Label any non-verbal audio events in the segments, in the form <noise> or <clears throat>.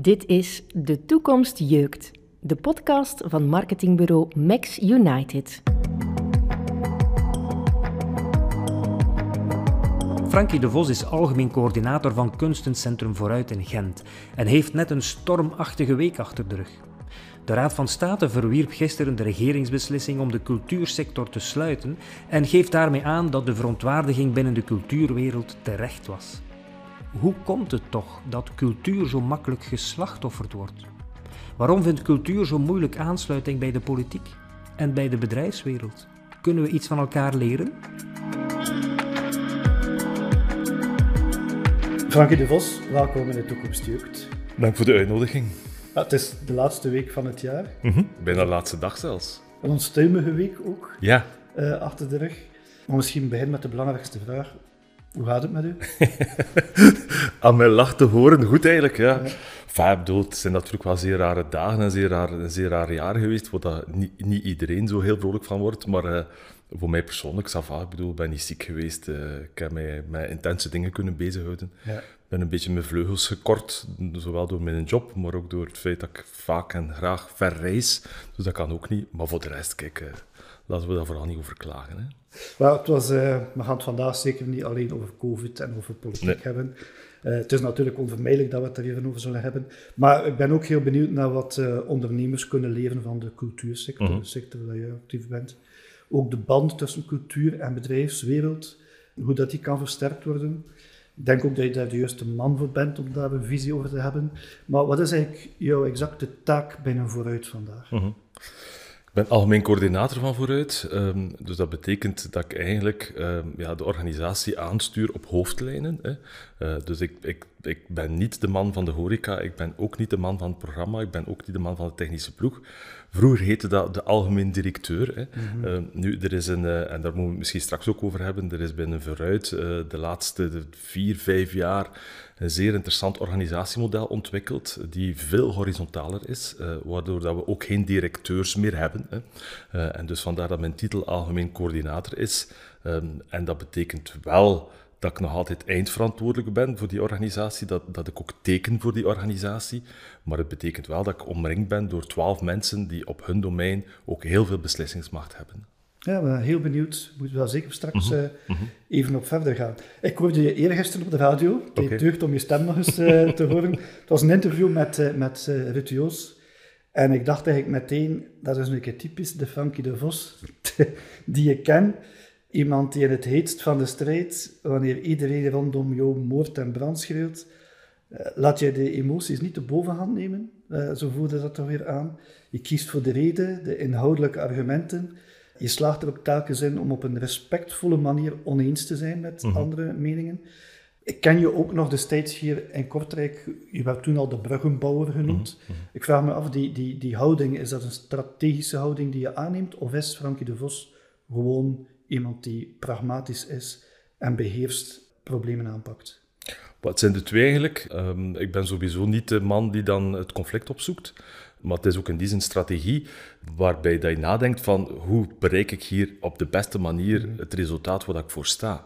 Dit is De Toekomst Jeukt, de podcast van marketingbureau Max United. Frankie de Vos is algemeen coördinator van Kunstencentrum Vooruit in Gent en heeft net een stormachtige week achter de rug. De Raad van State verwierp gisteren de regeringsbeslissing om de cultuursector te sluiten en geeft daarmee aan dat de verontwaardiging binnen de cultuurwereld terecht was. Hoe komt het toch dat cultuur zo makkelijk geslachtofferd wordt? Waarom vindt cultuur zo moeilijk aansluiting bij de politiek en bij de bedrijfswereld? Kunnen we iets van elkaar leren? Frankie de Vos, welkom in de Toekomst Jeugd. Dank voor de uitnodiging. Ja, het is de laatste week van het jaar. Mm Bijna de laatste dag zelfs. Een onstuimige week ook Ja. uh, achter de rug. Maar misschien beginnen met de belangrijkste vraag. Hoe gaat het met u? <laughs> Aan mijn lach te horen, goed eigenlijk, ja. ja. Enfin, bedoel, het zijn natuurlijk wel zeer rare dagen en zeer raar, een zeer raar jaar geweest, waar dat niet, niet iedereen zo heel vrolijk van wordt, maar uh, voor mij persoonlijk, Sava, ik bedoel, ik ben niet ziek geweest, uh, ik heb mij met intense dingen kunnen bezighouden. Ja. Ik ben een beetje mijn vleugels gekort, zowel door mijn job, maar ook door het feit dat ik vaak en graag ver reis, dus dat kan ook niet. Maar voor de rest, kijk, uh, laten we daar vooral niet over klagen. Hè. Well, het was, uh, we gaan het vandaag zeker niet alleen over COVID en over politiek Nee. hebben. Uh, het is natuurlijk onvermijdelijk dat we het er even over zullen hebben. Maar ik ben ook heel benieuwd naar wat uh, ondernemers kunnen leren van de cultuursector, Mhm. de sector waar je actief bent. Ook de band tussen cultuur en bedrijfswereld, hoe dat die kan versterkt worden. Ik denk ook dat je daar de juiste man voor bent om daar een visie over te hebben. Maar wat is eigenlijk jouw exacte taak binnen Vooruit vandaag? Mhm. Ik ben algemeen coördinator van Vooruit. Um, dus dat betekent dat ik eigenlijk um, ja, de organisatie aanstuur op hoofdlijnen. Hè. Uh, dus ik, ik, ik ben niet de man van de horeca, ik ben ook niet de man van het programma, ik ben ook niet de man van de technische ploeg. Vroeger heette dat de algemeen directeur. Hè. Mhm. Uh, nu, er is een, uh, en daar moeten we het misschien straks ook over hebben, er is binnen Vooruit uh, de laatste vier, vijf jaar een zeer interessant organisatiemodel ontwikkeld, die veel horizontaler is, uh, waardoor dat we ook geen directeurs meer hebben. Hè. Uh, en dus vandaar dat mijn titel algemeen coördinator is. Um, en dat betekent wel dat ik nog altijd eindverantwoordelijk ben voor die organisatie, dat, dat ik ook teken voor die organisatie. Maar het betekent wel dat ik omringd ben door twaalf mensen die op hun domein ook heel veel beslissingsmacht hebben. Ja, ik ben heel benieuwd. Moeten we daar zeker straks mm -hmm. uh, mm -hmm. even op verder gaan. Ik hoorde je eergisteren op de radio. Het okay. deugd om je stem nog eens uh, te horen. Het was een interview met, uh, met Ruud Joos. En ik dacht eigenlijk meteen, dat is een keer typisch de Frankie de Vos <laughs> die je ken. Iemand die in het heetst van de strijd, wanneer iedereen rondom jou moord en brand schreeuwt, laat je de emoties niet de bovenhand nemen. zo voelde dat toch weer aan. Je kiest voor de reden, de inhoudelijke argumenten. Je slaagt er ook telkens in om op een respectvolle manier oneens te zijn met mm -hmm. andere meningen. Ik ken je ook nog destijds hier in Kortrijk. Je werd toen al de bruggenbouwer genoemd. Mm -hmm. Ik vraag me af, die, die, die houding, is dat een strategische houding die je aanneemt? Of is Frankie de Vos gewoon iemand die pragmatisch is en beheerst problemen aanpakt? Wat zijn de twee eigenlijk? Um, ik ben sowieso niet de man die dan het conflict opzoekt. Maar het is ook in die zin strategie waarbij dat je nadenkt van hoe bereik ik hier op de beste manier het resultaat waar ik voor sta.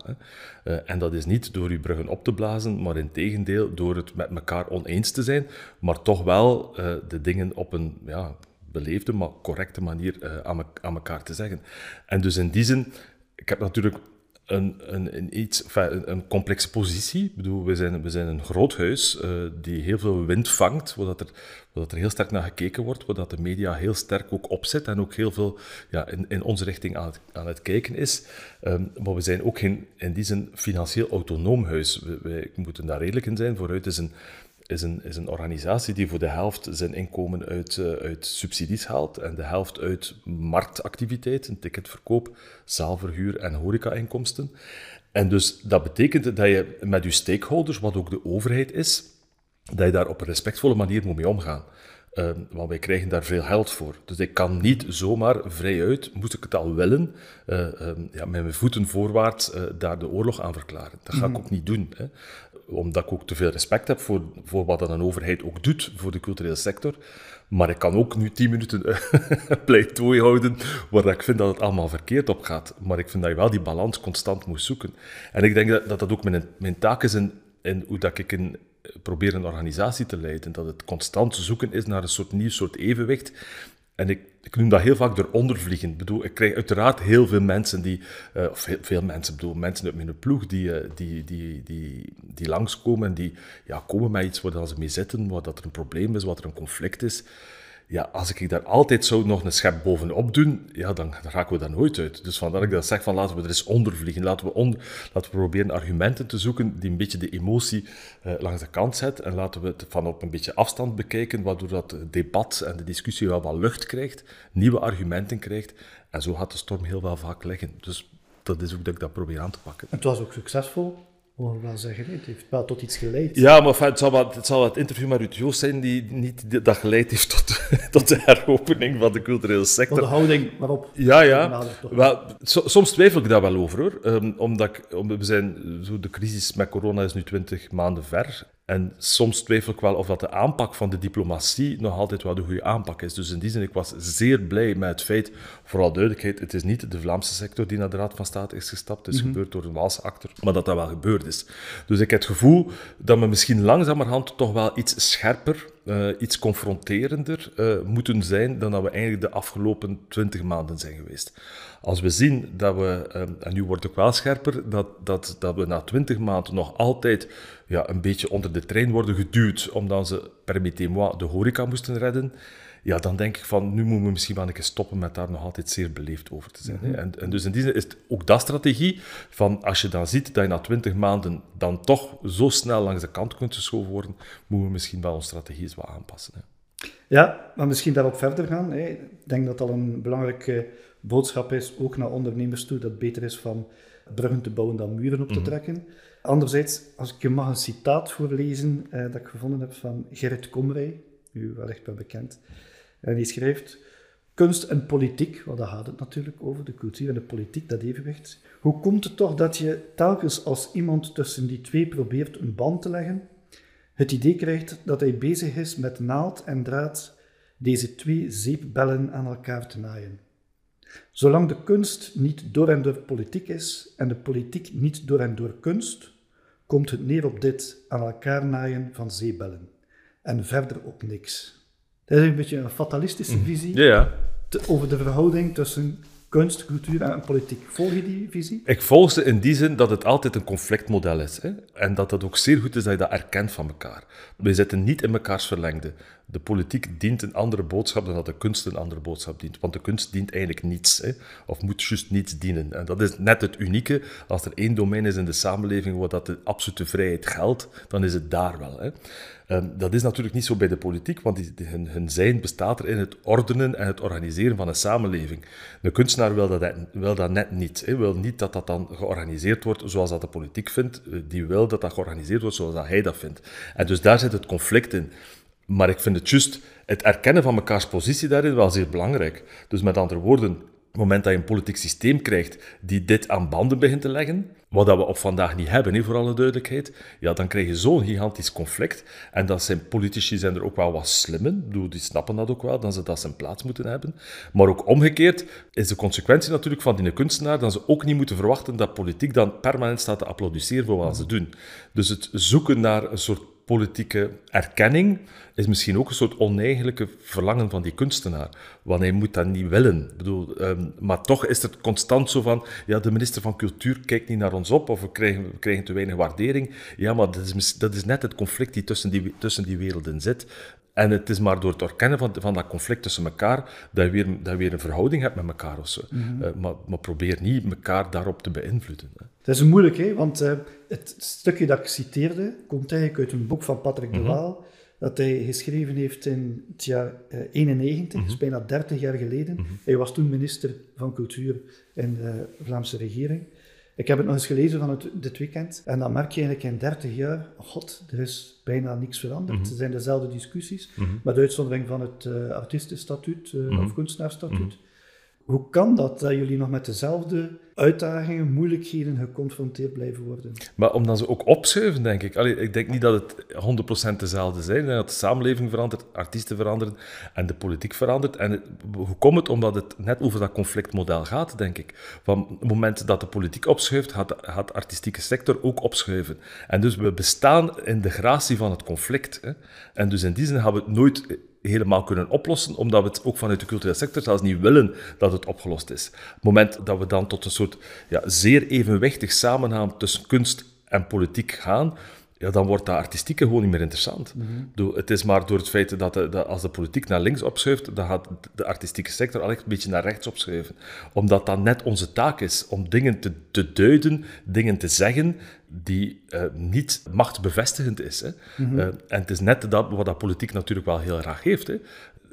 Uh, en dat is niet door je bruggen op te blazen, maar in tegendeel door het met elkaar oneens te zijn, maar toch wel uh, de dingen op een ja, beleefde, maar correcte manier aan, me aan elkaar te zeggen. En dus in die zin, ik heb natuurlijk een, een, een, iets, een complexe positie. Ik bedoel, we zijn, we zijn een groot huis uh, die heel veel wind vangt, waar, dat er, dat er heel sterk naar gekeken wordt, waar dat de media heel sterk ook opzet en ook heel veel ja, in, in onze richting aan het, aan het kijken is. Um, maar we zijn ook geen, in die zin financieel autonoom huis. We, wij moeten daar redelijk in zijn. Vooruit is een, is een, is een organisatie die voor de helft zijn inkomen uit, uh, uit subsidies haalt en de helft uit marktactiviteiten, ticketverkoop, zaalverhuur en horeca-inkomsten. En dus dat betekent dat je met je stakeholders, wat ook de overheid is, dat je daar op een respectvolle manier moet mee omgaan. Uh, want wij krijgen daar veel geld voor. Dus ik kan niet zomaar vrijuit, moest ik het al willen, uh, um, ja, met mijn voeten voorwaarts uh, daar de oorlog aan verklaren. Dat ga ik ook niet doen. Hè. Omdat ik ook te veel respect heb voor, voor wat een overheid ook doet voor de culturele sector. Maar ik kan ook nu tien minuten <laughs> pleidooi houden waar ik vind dat het allemaal verkeerd op gaat. Maar ik vind dat je wel die balans constant moet zoeken. En ik denk dat dat, ook mijn, mijn taak is in, hoe dat ik in, proberen een organisatie te leiden, dat het constant zoeken is naar een soort nieuw soort evenwicht. En ik, noem dat heel vaak eronder vliegen. Ik bedoel, ik krijg uiteraard heel veel mensen die, uh, of veel mensen, bedoel, mensen uit mijn ploeg die, uh, die, die, die, die langskomen en die ja, komen met iets waar ze mee zitten, waar dat er een probleem is, wat er een conflict is ja, als ik daar altijd zo nog een schep bovenop doen, ja, dan, raken we daar nooit uit. Dus vandaar dat ik dat zeg van laten we er eens onder vliegen. Laten we, onder, laten we proberen argumenten te zoeken die een beetje de emotie uh, langs de kant zetten. En laten we het van op een beetje afstand bekijken, waardoor dat debat en de discussie wel wat lucht krijgt, nieuwe argumenten krijgt. En zo gaat de storm heel wel vaak liggen. Dus dat is ook dat ik dat probeer aan te pakken. En het was ook succesvol mogen we wel zeggen. Het heeft wel tot iets geleid. Ja, maar het, zal wel, het zal wel het interview met Ruud Joost zijn die niet dat geleid heeft tot, <laughs> tot de heropening van de culturele sector. Tot de houding waarop. Ja, ja. Wel, soms twijfel ik daar wel over hoor. Um, omdat ik, we zijn, zo de crisis met corona is nu twintig maanden ver. En soms twijfel ik wel of dat de aanpak van de diplomatie nog altijd wel de goede aanpak is. Dus in die zin, ik was zeer blij met het feit, vooral duidelijkheid, het is niet de Vlaamse sector die naar de Raad van State is gestapt, het is mhm. gebeurd door een Waalse actor, maar dat dat wel gebeurd is. Dus ik heb het gevoel dat we misschien langzamerhand toch wel iets scherper, uh, iets confronterender uh, moeten zijn dan dat we eigenlijk de afgelopen twintig maanden zijn geweest. Als we zien dat we, ehm, en nu wordt ook wel scherper, dat, dat, dat we na twintig maanden nog altijd ja, een beetje onder de trein worden geduwd, omdat ze, permettez-moi, de horeca moesten redden, ja, dan denk ik van, nu moeten we misschien wel een keer stoppen met daar nog altijd zeer beleefd over te zijn. Mhm. en, en, dus in die zin is het ook dat strategie, van als je dan ziet dat je na twintig maanden dan toch zo snel langs de kant kunt geschoven worden, moeten we misschien wel onze strategie eens wat aanpassen. Hè. Ja, maar misschien daarop verder gaan. Hè. Ik denk dat dat een belangrijke boodschap is, ook naar ondernemers toe, dat het beter is van bruggen te bouwen dan muren op te mhm. trekken. Anderzijds, als ik je mag een citaat voorlezen uh, dat ik gevonden heb van Gerrit Komrij, u wellicht wel bekend. En die schrijft, kunst en politiek, want daar gaat het natuurlijk over, de cultuur en de politiek, dat evenwicht. Hoe komt het toch dat je telkens als iemand tussen die twee probeert een band te leggen, het idee krijgt dat hij bezig is met naald en draad deze twee zeepbellen aan elkaar te naaien? Zolang de kunst niet door en door politiek is en de politiek niet door en door kunst, komt het neer op dit aan elkaar naaien van zeebellen. En verder op niks. Dat is een beetje een fatalistische mhm. visie ja, ja. over de verhouding tussen kunst, cultuur en politiek. Volg je die visie? Ik volg ze in die zin dat het altijd een conflictmodel is. Hè? En dat het ook zeer goed is dat je dat erkent van elkaar. We zitten niet in mekaars verlengde. De politiek dient een andere boodschap dan dat de kunst een andere boodschap dient. Want de kunst dient eigenlijk niets, hè? of moet juist niets dienen. En dat is net het unieke. Als er één domein is in de samenleving waar dat de absolute vrijheid geldt, dan is het daar wel. Hè? Um, dat is natuurlijk niet zo bij de politiek, want hun, zijn bestaat er in het ordenen en het organiseren van een samenleving. De kunstenaar wil dat, wil dat net niet. Hij wil niet dat dat dan georganiseerd wordt zoals dat de politiek vindt. Eh, die wil dat dat georganiseerd wordt zoals dat hij dat vindt. En dus daar zit het conflict in. Maar ik vind het juist het erkennen van mekaars positie daarin wel zeer belangrijk. Dus met andere woorden, op het moment dat je een politiek systeem krijgt die dit aan banden begint te leggen, wat dat we op vandaag niet hebben, voor alle duidelijkheid, ja, dan krijg je zo'n gigantisch conflict. En dat zijn politici zijn er ook wel wat slimmen, die snappen dat ook wel, dat ze dat zijn plaats moeten hebben. Maar ook omgekeerd is de consequentie natuurlijk van die kunstenaar dat ze ook niet moeten verwachten dat politiek dan permanent staat te applaudisseren voor wat ze doen. Dus het zoeken naar een soort politieke erkenning is misschien ook een soort oneigenlijke verlangen van die kunstenaar. Want hij moet dat niet willen. Ik bedoel, um, maar toch is het constant zo van, ja, de minister van Cultuur kijkt niet naar ons op, of we krijgen, we krijgen te weinig waardering. Ja, maar dat is, dat is net het conflict die tussen die, tussen die werelden zit. En het is maar door het erkennen van, van dat conflict tussen elkaar dat je weer, dat je weer een verhouding hebt met elkaar of zo. Mhm. Eh, maar, maar, probeer niet elkaar daarop te beïnvloeden. Hè. Het is moeilijk, hè? want uh, het stukje dat ik citeerde komt eigenlijk uit een boek van Patrick de mhm. Waal, dat hij geschreven heeft in het jaar uh, 91, mm bijna 30 jaar geleden. Mhm. Hij was toen minister van Cultuur in de Vlaamse regering. Ik heb het nog eens gelezen van het, dit weekend. En dan merk je eigenlijk in 30 jaar, god, er is bijna niks veranderd. Mm zijn dezelfde discussies. Mm -hmm. Met uitzondering van het uh, artiestenstatuut uh, of kunstenaarsstatuut. Hoe kan dat dat jullie nog met dezelfde uitdagingen, moeilijkheden geconfronteerd blijven worden? Maar omdat ze ook opschuiven, denk ik. Allee, ik denk niet dat het 100% dezelfde zijn. Dat de samenleving verandert, artiesten veranderen en de politiek verandert. En hoe komt het? Omdat het net over dat conflictmodel gaat, denk ik. Van het moment dat de politiek opschuift, gaat, de artistieke sector ook opschuiven. En dus we bestaan in de gratie van het conflict. Hè. En dus in die zin hebben we het nooit helemaal kunnen oplossen, omdat we het ook vanuit de culturele sector zelfs niet willen dat het opgelost is. Het moment dat we dan tot een soort ja, zeer evenwichtig samenhang tussen kunst en politiek gaan, ja, dan wordt dat artistieke gewoon niet meer interessant. Mm Het is maar door het feit dat, de, als de politiek naar links opschuift, dan gaat de artistieke sector al echt een beetje naar rechts opschuiven. Omdat dat net onze taak is, om dingen te, te duiden, dingen te zeggen die uh, niet machtsbevestigend is. Hè. Mhm. Eh, en het is net dat wat dat politiek natuurlijk wel heel graag heeft. Hè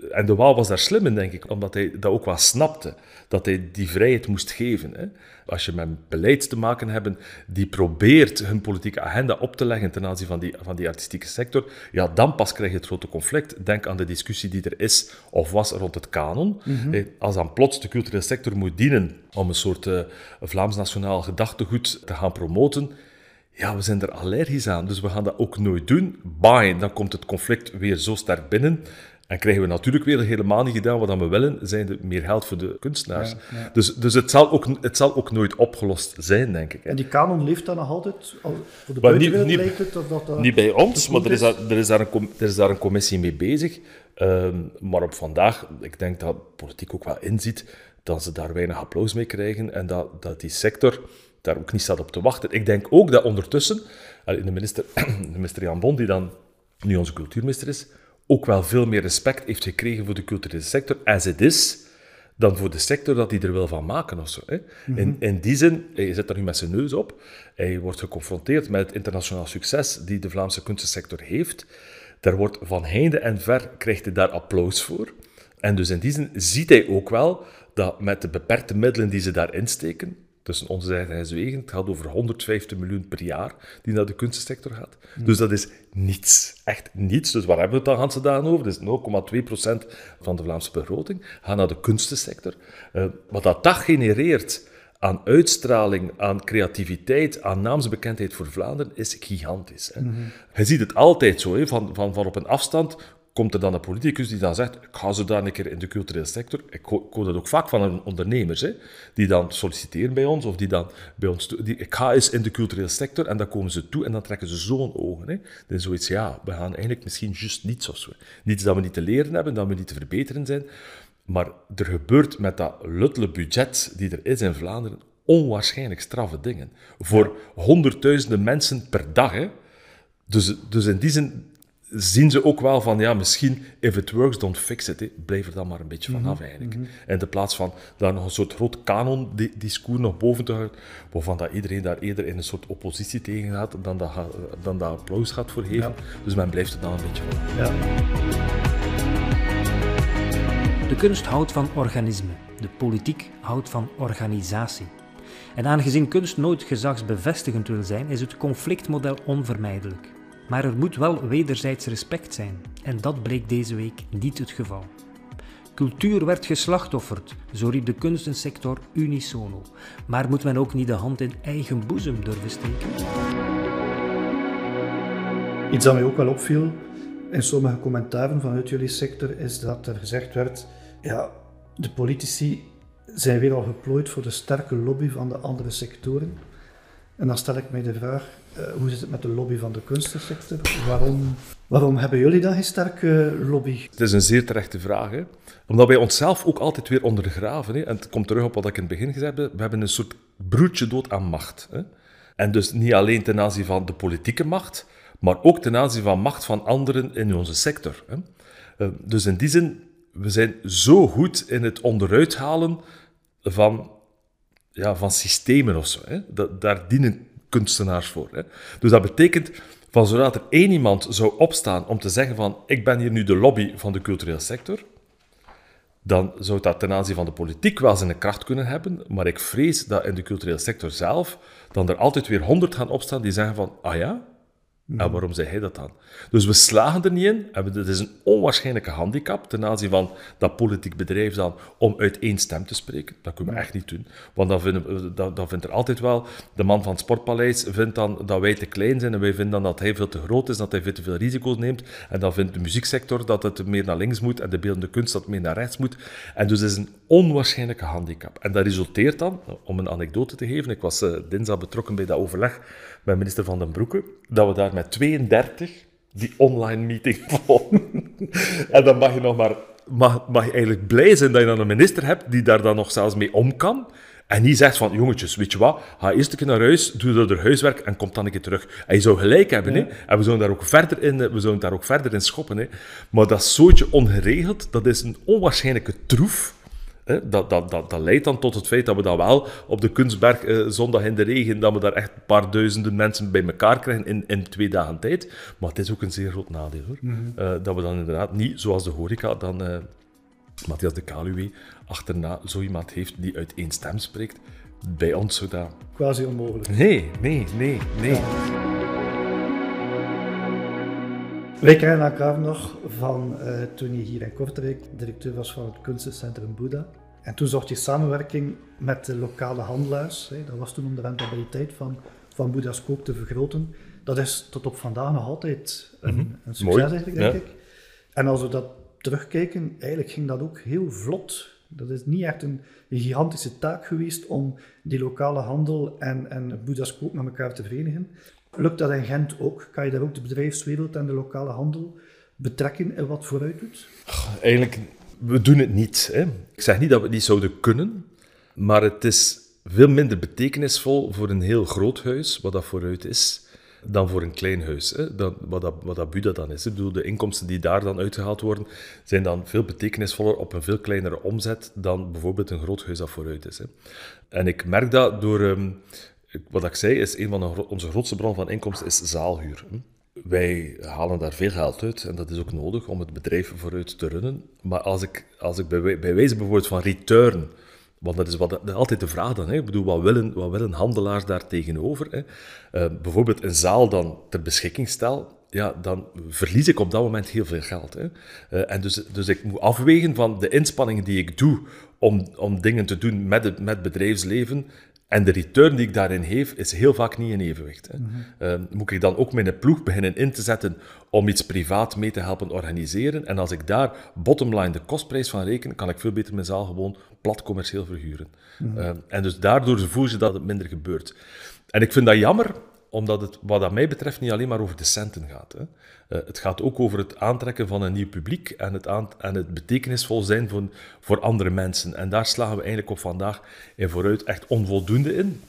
en de Waal was daar slim in, denk ik, omdat hij dat ook wel snapte, dat hij die vrijheid moest geven. Hè. Als je met beleid te maken hebt die probeert hun politieke agenda op te leggen ten aanzien van die, van die artistieke sector, ja, dan pas krijg je het grote conflict. Denk aan de discussie die er is of was rond het kanon. Mhm. Als dan plots de culturele sector moet dienen om een soort uh, Vlaams nationaal gedachtegoed te gaan promoten, ja, we zijn er allergisch aan, dus we gaan dat ook nooit doen. Bye, dan komt het conflict weer zo sterk binnen en krijgen we natuurlijk weer helemaal niet gedaan wat we willen, zijn er meer geld voor de kunstenaars. Dus, dus het, zal ook, het zal ook nooit opgelost zijn, denk ik. En die kanon leeft dan nog altijd? Voor de buitenwereld niet, lijkt het? Of dat, dat niet bij ons, maar er is, daar, er, is daar een, er is daar een commissie mee bezig. Ehm, maar op vandaag, ik denk dat politiek ook wel inziet dat ze daar weinig applaus mee krijgen en dat, dat die sector daar ook niet staat op te wachten. Ik denk ook dat ondertussen, de minister, <clears throat> de minister Jan Bon, die dan nu onze cultuurminister is, ook wel veel meer respect heeft gekregen voor de culturele sector, as it is, dan voor de sector dat hij er wil van maken of zo. Hè. in, mhm. in die zin, hij zit daar nu met zijn neus op, hij wordt geconfronteerd met het internationaal succes die de Vlaamse kunstensector heeft. Daar wordt van heinde en ver, krijgt hij daar applaus voor. En dus in die zin ziet hij ook wel dat met de beperkte middelen die ze daarin steken, tussen ons en Zwegen. Het gaat over 150 miljoen per jaar die naar de kunstensector gaat. Dus dat is niets. Echt niets. Dus waar hebben we het dan Hanse dagen over? Dat is 0,2% van de Vlaamse begroting. Gaat naar de kunstensector. Uh, wat dat dag genereert aan uitstraling, aan creativiteit, aan naamsbekendheid voor Vlaanderen, is gigantisch. Hè. Hmm. Je ziet het altijd zo, hè, van, van, van op een afstand komt er dan een politicus die dan zegt, ik ga zo daar een keer in de culturele sector. Ik hoor dat ook vaak van ondernemers, hè, die dan solliciteren bij ons, of die dan bij ons, die, ik ga eens in de culturele sector, en dan komen ze toe en dan trekken ze zo'n ogen. Hè. Dan is zoiets, ja, we gaan eigenlijk misschien juist niets of zo. Niets dat we niet te leren hebben, dat we niet te verbeteren zijn. Maar er gebeurt met dat luttele budget die er is in Vlaanderen onwaarschijnlijk straffe dingen. Voor honderdduizenden mensen per dag. Hè. Dus, dus in die zin zien ze ook wel van, ja, misschien, if it works, don't fix it. Hè. Blijf er dan maar een beetje vanaf, mm eigenlijk. En in de plaats van daar nog een soort groot kanon-discours nog boven te houden, waarvan dat iedereen daar eerder in een soort oppositie tegen gaat, dan dat, dan dat applaus gaat voor geven. Dus men blijft er dan een beetje van. Ja. De kunst houdt van organisme. De politiek houdt van organisatie. En aangezien kunst nooit gezagsbevestigend wil zijn, is het conflictmodel onvermijdelijk. Maar er moet wel wederzijds respect zijn, en dat bleek deze week niet het geval. Cultuur werd geslachtofferd, zo riep de kunstensector unisono. Maar moet men ook niet de hand in eigen boezem durven steken? Iets dat mij ook wel opviel in sommige commentaren vanuit jullie sector is dat er gezegd werd: ja, de politici zijn weer al geplooid voor de sterke lobby van de andere sectoren. En dan stel ik mij de vraag: uh, hoe zit het met de lobby van de kunstensector? Waarom, waarom hebben jullie dan geen sterke lobby? Het is een zeer terechte vraag. Hè? Omdat wij onszelf ook altijd weer ondergraven. Hè? En het komt terug op wat ik in het begin gezegd heb. We hebben een soort broertje dood aan macht. Hè? En dus niet alleen ten aanzien van de politieke macht, maar ook ten aanzien van macht van anderen in onze sector. Hè? Uh, dus in die zin, we zijn zo goed in het onderuithalen van ja, van systemen of zo. Hè. Dat, daar dienen kunstenaars voor. Hè. Dus dat betekent, van zodra er één iemand zou opstaan om te zeggen van ik ben hier nu de lobby van de culturele sector, dan zou dat ten aanzien van de politiek wel zijn kracht kunnen hebben, maar ik vrees dat in de culturele sector zelf dan er altijd weer honderd gaan opstaan die zeggen van ah ja, En waarom zei hij dat dan? Dus we slagen er niet in. En het is een onwaarschijnlijke handicap ten aanzien van dat politiek bedrijf dan om uit één stem te spreken. Dat kunnen we echt niet doen. Want dan, vinden dat, dat vindt er altijd wel... De man van het Sportpaleis vindt dan dat wij te klein zijn en wij vinden dan dat hij veel te groot is, dat hij veel te veel risico's neemt. En dan vindt de muzieksector dat het meer naar links moet en de beeldende kunst dat het meer naar rechts moet. En dus het is een onwaarschijnlijke handicap. En dat resulteert dan, om een anekdote te geven, ik was uh, dinsdag betrokken bij dat overleg met minister Van den Broeke, dat we daar met 32 die online meeting <laughs> volgen. en dan mag je nog maar mag, mag je eigenlijk blij zijn dat je dan een minister hebt die daar dan nog zelfs mee om kan. En die zegt van, jongetjes, weet je wat, ga eerst een keer naar huis, doe dat er huiswerk en kom dan een keer terug. En je zou gelijk hebben, hè? en we zouden daar ook verder in, we zouden daar ook verder in schoppen. Hè? Maar dat zootje ongeregeld, dat is een onwaarschijnlijke troef dat, dat, dat, dat, leidt dan tot het feit dat we dan wel op de Kunstberg eh, zondag in de regen, dat we daar echt een paar duizenden mensen bij elkaar krijgen in, in twee dagen tijd. Maar het is ook een zeer groot nadeel hoor. Mhm. Eh, dat we dan inderdaad niet, zoals de horeca, dan uh, Matthias de Kaluwe achterna zo iemand heeft die uit één stem spreekt. Bij ons zou dat... Quasi onmogelijk. Nee, nee, nee, nee. Wij kennen elkaar nog van uh, toen je hier in Kortrijk directeur was van het kunstencentrum Boeddha. En toen zocht je samenwerking met de lokale handelaars. Hè. Dat was toen om de rentabiliteit van, van Boeddha's koop te vergroten. Dat is tot op vandaag nog altijd een, mhm. een succes, eigenlijk, denk ik. En als we dat terugkijken, eigenlijk ging dat ook heel vlot. Dat is niet echt een, een gigantische taak geweest om die lokale handel en, en Boeddha's koop met elkaar te verenigen. Lukt dat in Gent ook? Kan je daar ook de bedrijfswereld en de lokale handel betrekken en wat vooruit doet? Eigenlijk, we doen het niet. Hè. Ik zeg niet dat we het niet zouden kunnen, maar het is veel minder betekenisvol voor een heel groot huis, wat dat vooruit is, dan voor een klein huis. Hè. Wat, dat, wat dat dan is. Ik bedoel, de inkomsten die daar dan uitgehaald worden, zijn dan veel betekenisvoller op een veel kleinere omzet dan bijvoorbeeld een groot huis dat vooruit is. Hè. En ik merk dat door... Ehm, wat ik zei, is een van onze grootste bron van inkomsten is zaalhuur. Wij halen daar veel geld uit en dat is ook nodig om het bedrijf vooruit te runnen. Maar als ik, als ik bij, bij wijze bijvoorbeeld van return, want dat is wat, altijd de vraag dan, hè. ik bedoel, wat willen, wat willen handelaars daar tegenover? Hè? Uh, bijvoorbeeld een zaal dan ter beschikking stel, ja, dan verlies ik op dat moment heel veel geld. Hè. Uh, en dus, dus ik moet afwegen van de inspanningen die ik doe om, om dingen te doen met het met bedrijfsleven en de return die ik daarin geef, is heel vaak niet in evenwicht. Hè. Mm moet ik dan ook mijn ploeg beginnen in te zetten om iets privaat mee te helpen organiseren? En als ik daar bottomline de kostprijs van reken, kan ik veel beter mijn zaal gewoon plat commercieel verhuren. Mm en dus daardoor voel je dat het minder gebeurt. En ik vind dat jammer, omdat het wat dat mij betreft niet alleen maar over de centen gaat. Hè. Uh, het gaat ook over het aantrekken van een nieuw publiek en het, en het betekenisvol zijn voor, voor andere mensen. En daar slagen we eigenlijk op vandaag in vooruit echt onvoldoende in.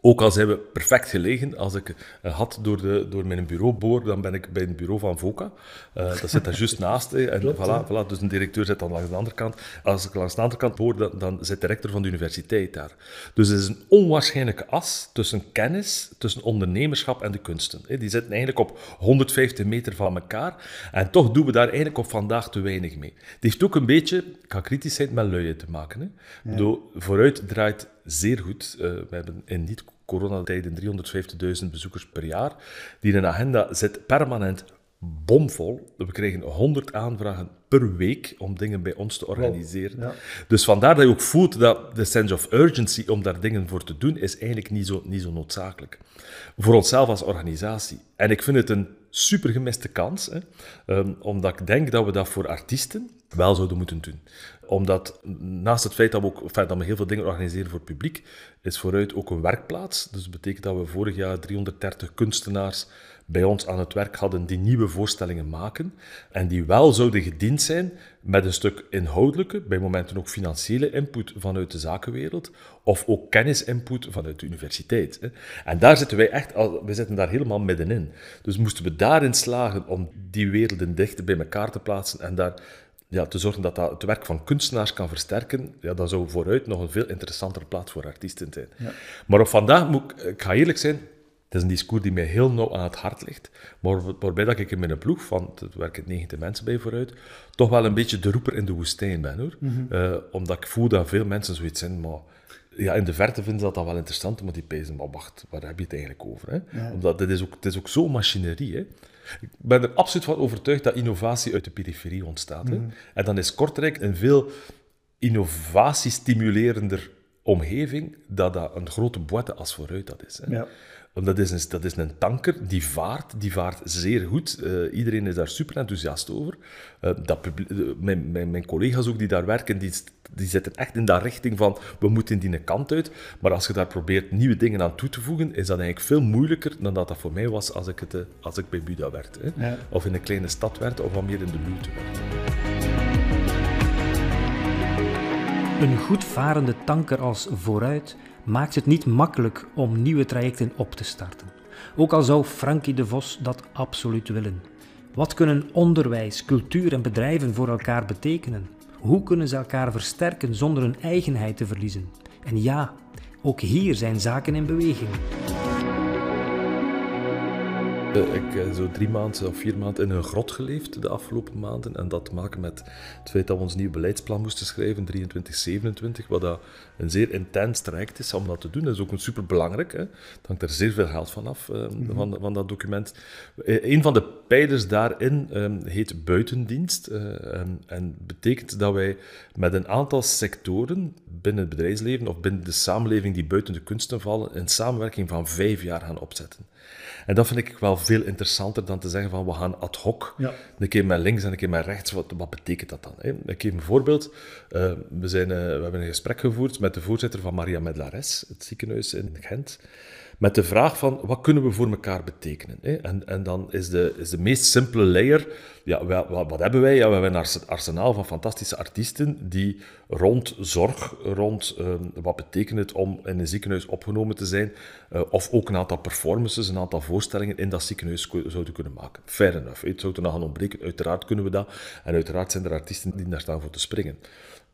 Ook al zijn we perfect gelegen, als ik uh, had door, de, door mijn bureau boor, dan ben ik bij het bureau van VOCA. Uh, dat zit daar juist <laughs> naast. en voilà, voilà, dus een directeur zit dan langs de andere kant. Als ik langs de andere kant boor, dan, dan zit de rector van de universiteit daar. Dus het is een onwaarschijnlijke as tussen kennis, tussen ondernemerschap en de kunsten. Die zitten eigenlijk op 150 meter van elkaar. En toch doen we daar eigenlijk op vandaag te weinig mee. Het heeft ook een beetje, ik ga kritisch zijn, met luien te maken. Ja. Vooruit draait zeer goed. Uh, we hebben in niet-coronatijden 350.000 bezoekers per jaar. Die een agenda zit permanent bomvol. We krijgen 100 aanvragen per week om dingen bij ons te organiseren. Ja. Dus vandaar dat je ook voelt dat de sense of urgency om daar dingen voor te doen, is eigenlijk niet zo, niet zo noodzakelijk. Voor onszelf als organisatie. En ik vind het een super gemiste kans, hè, um, omdat ik denk dat we dat voor artiesten wel zouden moeten doen omdat naast het feit dat we, ook, enfin, dat we heel veel dingen organiseren voor het publiek, is vooruit ook een werkplaats. Dus dat betekent dat we vorig jaar 330 kunstenaars bij ons aan het werk hadden die nieuwe voorstellingen maken. En die wel zouden gediend zijn met een stuk inhoudelijke, bij momenten ook financiële input vanuit de zakenwereld. Of ook kennisinput vanuit de universiteit. En daar zitten wij echt, we zitten daar helemaal middenin. Dus moesten we daarin slagen om die werelden dichter bij elkaar te plaatsen en daar ja, te zorgen dat dat het werk van kunstenaars kan versterken, ja, dan zou vooruit nog een veel interessantere plaats voor artiesten zijn. Ja. Maar op vandaag, moet ik, ik ga eerlijk zijn, het is een discours die mij heel nauw aan het hart ligt, maar waarbij dat ik in mijn ploeg, van het werken 90 mensen bij vooruit, toch wel een beetje de roeper in de woestijn ben. hoor. Mm -hmm. uh, omdat ik voel dat veel mensen zoiets zijn, maar ja, in de verte vinden ze dat dan wel interessant, maar die pezen, maar wacht, waar heb je het eigenlijk over? Hè? Omdat dit is ook, het is ook zo'n machinerie. Hè? Ik ben er absoluut van overtuigd dat innovatie uit de periferie ontstaat. Hè? Mhm. En dan is Kortrijk een veel innovatiestimulerender omgeving dat dat een grote boete als vooruit dat is. Hè? Ja. Want dat is, een, dat is een tanker die vaart, die vaart zeer goed. Uh, iedereen is daar super enthousiast over. Uh, dat mijn, mijn, mijn, collega's ook die daar werken, die, die zitten echt in dat richting van we moeten die kant uit. Maar als je daar probeert nieuwe dingen aan toe te voegen, is dat eigenlijk veel moeilijker dan dat dat voor mij was als ik, het, als ik bij Buda werkte. Hè? Ja. Of in een kleine stad werkte, of wat meer in de luwte werkte. Een goed varende tanker als vooruit maakt het niet makkelijk om nieuwe trajecten op te starten. Ook al zou Frankie de Vos dat absoluut willen. Wat kunnen onderwijs, cultuur en bedrijven voor elkaar betekenen? Hoe kunnen ze elkaar versterken zonder hun eigenheid te verliezen? En ja, ook hier zijn zaken in beweging. Eh, ik heb zo drie maanden of vier maanden in een grot geleefd de afgelopen maanden. En dat te maken met het feit dat we ons nieuw beleidsplan moesten schrijven, 23, 27, wat dat een zeer intens traject is om dat te doen. Dat is ook super belangrijk. Hè. Het hangt er zeer veel geld van af, uh, van, van, dat document. Uh, een van de pijlers daarin um, heet buitendienst. Uh, en, en, betekent dat wij met een aantal sectoren binnen het bedrijfsleven of binnen de samenleving die buiten de kunsten vallen, een samenwerking van vijf jaar gaan opzetten. En dat vind ik wel veel interessanter dan te zeggen van we gaan ad hoc, ja. een keer met links en een keer met rechts. Wat, wat betekent dat dan? Hè? Ik geef een voorbeeld. Uh, we, zijn, uh, we hebben een gesprek gevoerd met de voorzitter van Maria Medlares, het ziekenhuis in Gent met de vraag van wat kunnen we voor elkaar betekenen. Hè? En, en dan is de, is de meest simpele layer, ja, wat, wat hebben wij? Ja, we hebben een arsenaal van fantastische artiesten die rond zorg, rond ehm, wat betekent het om in een ziekenhuis opgenomen te zijn, uh, of ook een aantal performances, een aantal voorstellingen in dat ziekenhuis zouden kunnen maken. Fair enough. Het zou er nog gaan ontbreken, uiteraard kunnen we dat. En uiteraard zijn er artiesten die daar staan voor te springen.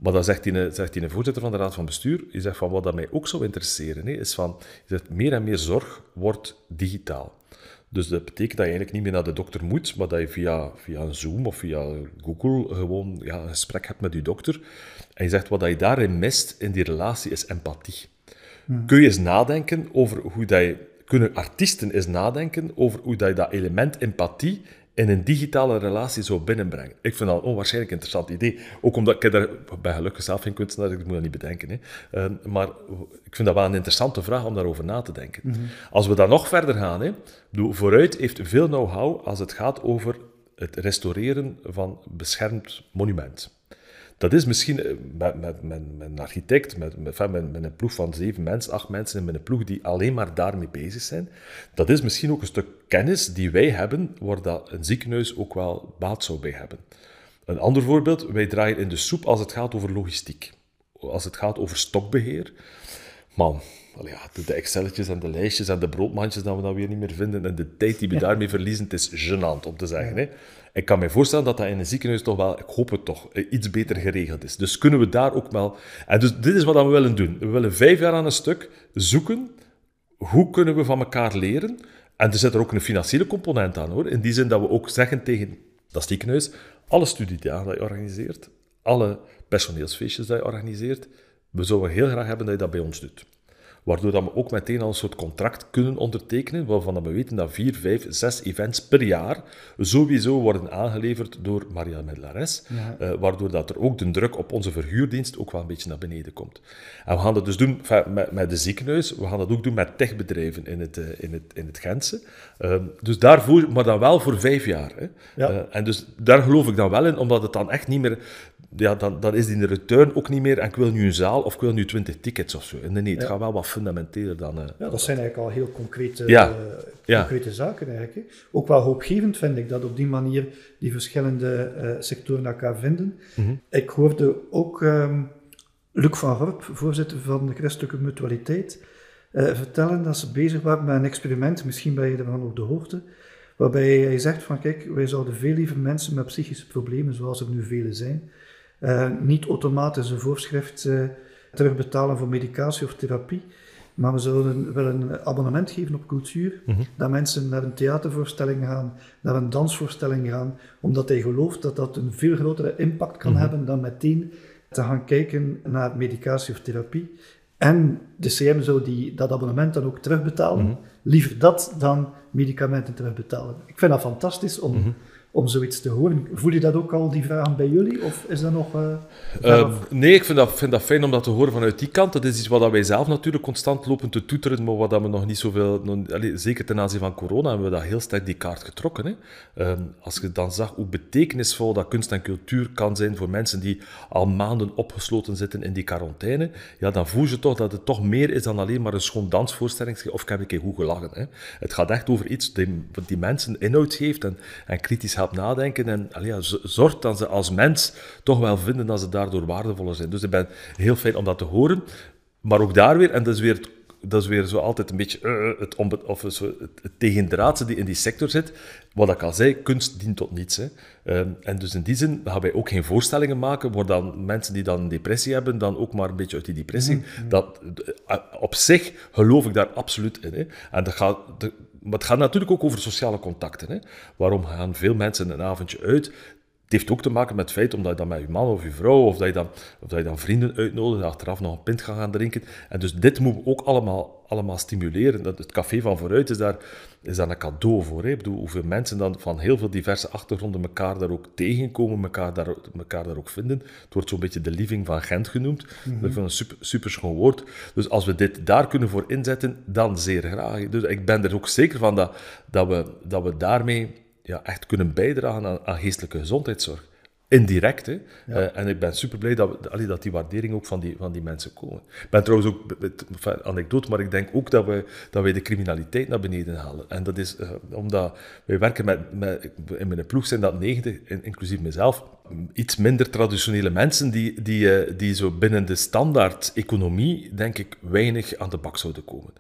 Maar dan zegt hij, zegt voorzitter van de Raad van Bestuur, die zegt van wat dat mij ook zou interesseren, is van, zegt, meer en meer zorg wordt digitaal. Dus dat betekent dat je eigenlijk niet meer naar de dokter moet, maar dat je via, via een Zoom of via Google gewoon ja, een gesprek hebt met je dokter. En je zegt, wat dat je daarin mist in die relatie is empathie. Hmm. Kun je eens nadenken over hoe dat je... Kunnen artiesten eens nadenken over hoe dat je dat element empathie in een digitale relatie zou binnenbrengen. Ik vind dat een onwaarschijnlijk interessant idee. Ook omdat ik daar bij gelukkig zelf geen kunstenaar, ik moet dat niet bedenken. Hè. Uh, maar ik vind dat wel een interessante vraag om daarover na te denken. Mhm. Als we dan nog verder gaan, hè, vooruit heeft veel know-how als het gaat over het restaureren van beschermd monument. Dat is misschien eh, met, met, met, een architect, met, met, met, een ploeg van zeven mensen, acht mensen, en met een ploeg die alleen maar daarmee bezig zijn. Dat is misschien ook een stuk kennis die wij hebben, waar dat een ziekenhuis ook wel baat zou bij hebben. Een ander voorbeeld, wij draaien in de soep als het gaat over logistiek. Als het gaat over stokbeheer. Man, ja, de Excelletjes en de lijstjes en de broodmandjes dat we dan weer niet meer vinden en de tijd die we daarmee verliezen, het is gênant om te zeggen. Hè? Ik kan me voorstellen dat dat in een ziekenhuis toch wel, ik hoop het toch, eh, iets beter geregeld is. Dus kunnen we daar ook wel... En dus dit is wat we willen doen. We willen vijf jaar aan een stuk zoeken, hoe kunnen we van elkaar leren? En er zit er ook een financiële component aan, hoor. In die zin dat we ook zeggen tegen dat ziekenhuis, alle studiedagen dat je organiseert, alle personeelsfeestjes dat je organiseert, we zouden heel graag hebben dat je dat bij ons doet. Waardoor dat we ook meteen al een soort contract kunnen ondertekenen, waarvan we weten dat vier, vijf, zes events per jaar sowieso worden aangeleverd door Maria Medlares. Eh, waardoor dat er ook de druk op onze verhuurdienst ook wel een beetje naar beneden komt. En we gaan dat dus doen met, met de ziekenhuis, we gaan dat ook doen met techbedrijven in het, uh, in het, in het Gentse. Uh, dus daarvoor, maar dan wel voor vijf jaar. Hè. Ja. Eh, en dus daar geloof ik dan wel in, omdat het dan echt niet meer ja, dan, dan is die de return ook niet meer en ik wil nu een zaal of ik wil nu 20 tickets of zo. Nee, nee, het gaat wel wat fundamenteler dan... Uh, ja, dat zijn eigenlijk al heel concrete, ja. uh, concrete zaken eigenlijk. Hè. Ook wel hoopgevend vind ik dat op die manier die verschillende uh, sectoren elkaar vinden. Mm -hmm. Ik hoorde ook um, Luc van Horp, voorzitter van de Christelijke Mutualiteit, vertellen dat ze bezig waren met een experiment, misschien ben je ervan op de hoogte, waarbij hij zegt van kijk, wij zouden veel liever mensen met psychische problemen, zoals er nu vele zijn, uh, niet automatisch een voorschrift uh, terugbetalen voor medicatie of therapie. Maar we zullen wel een abonnement geven op cultuur. Mhm. Dat mensen naar een theatervoorstelling gaan, naar een dansvoorstelling gaan, omdat hij gelooft dat dat een veel grotere impact kan mhm. hebben dan meteen te gaan kijken naar medicatie of therapie. En de CM zou die, dat abonnement dan ook terugbetalen. Mhm. Liever dat dan medicamenten terugbetalen. Ik vind dat fantastisch om, mhm om zoiets te horen. Voel je dat ook al, die vragen bij jullie? Of is dat nog... Uh, nee, ik vind dat, vind dat fijn om dat te horen vanuit die kant. Dat is iets wat wij zelf natuurlijk constant lopen te toeteren, maar wat we nog niet zoveel... Zeker ten aanzien van corona hebben we dat heel sterk die kaart getrokken. Hè. Uh, als je dan zag hoe betekenisvol dat kunst en cultuur kan zijn voor mensen die al maanden opgesloten zitten in die quarantaine, ja, dan voel je toch dat het toch meer is dan alleen maar een schoon dansvoorstelling. Of ik heb een keer goed gelachen. Hè. Het gaat echt over iets die, die mensen inhoud geeft en, en kritisch nadenken en allee, zorgt dat ze als mens toch wel vinden dat ze daardoor waardevoller zijn. Dus ik ben heel fijn om dat te horen. Maar ook daar weer, en dat is weer, dat is weer zo altijd een beetje uh, het, of het, het tegendraadse die in die sector zit. Wat ik al zei, kunst dient tot niets. Hè. Uh, en dus in die zin gaan wij ook geen voorstellingen maken waar dan mensen die dan een depressie hebben, dan ook maar een beetje uit die depressie. Mm-hmm. dat, uh, op zich geloof ik daar absoluut in. Hè. En dat gaat... Maar het gaat natuurlijk ook over sociale contacten. Hè? Waarom gaan veel mensen een avondje uit? Het heeft ook te maken met het feit omdat je dan met je man of je vrouw, of dat je dan, of dat je dan vrienden uitnodigt, achteraf nog een pint gaan gaan drinken. En dus dit moet ook allemaal, allemaal stimuleren. Dat, het café van vooruit is daar, is daar een cadeau voor. Hè? Ik bedoel, hoeveel mensen dan van heel veel diverse achtergronden elkaar daar ook tegenkomen, elkaar daar, elkaar daar ook vinden. Het wordt zo'n beetje de living van Gent genoemd. Mm Dat is een super, super schoon woord. Dus als we dit daar kunnen voor inzetten, dan zeer graag. Dus ik ben er ook zeker van dat, dat, we, dat we daarmee ja, echt kunnen bijdragen aan, aan geestelijke gezondheidszorg. Indirect, hè. Uh, en ik ben super blij dat, dat die waardering ook van die, van die mensen komen. Ik ben trouwens ook, enfin, anekdote, maar ik denk ook dat we, dat wij de criminaliteit naar beneden halen. En dat is uh, omdat wij werken met, met, in mijn ploeg zijn dat 90, inclusief mezelf, iets minder traditionele mensen die, die, uh, die zo binnen de standaard economie, denk ik, weinig aan de bak zouden komen.